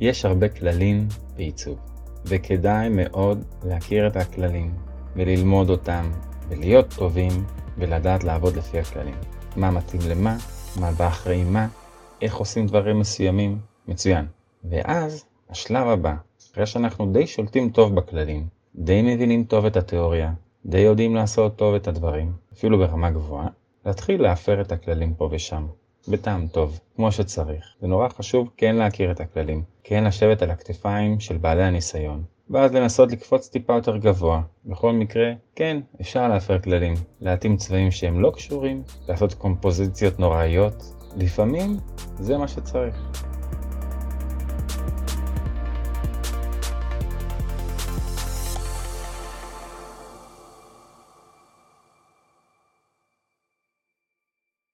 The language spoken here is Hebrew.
יש הרבה כללים בעיצוב, וכדאי מאוד להכיר את הכללים, וללמוד אותם, ולהיות טובים, ולדעת לעבוד לפי הכללים. מה מתאים למה, מה בא אחרי מה, איך עושים דברים מסוימים, מצוין. ואז, השלב הבא, אחרי שאנחנו די שולטים טוב בכללים, די מבינים טוב את התיאוריה, די יודעים לעשות טוב את הדברים, אפילו ברמה גבוהה, להתחיל להפר את הכללים פה ושם, בטעם טוב, כמו שצריך. זה נורא חשוב כן להכיר את הכללים, כן לשבת על הכתפיים של בעלי הניסיון, ואז לנסות לקפוץ טיפה יותר גבוה. בכל מקרה, כן, אפשר להפר כללים, להתאים צבעים שהם לא קשורים, לעשות קומפוזיציות נוראיות, לפעמים זה מה שצריך.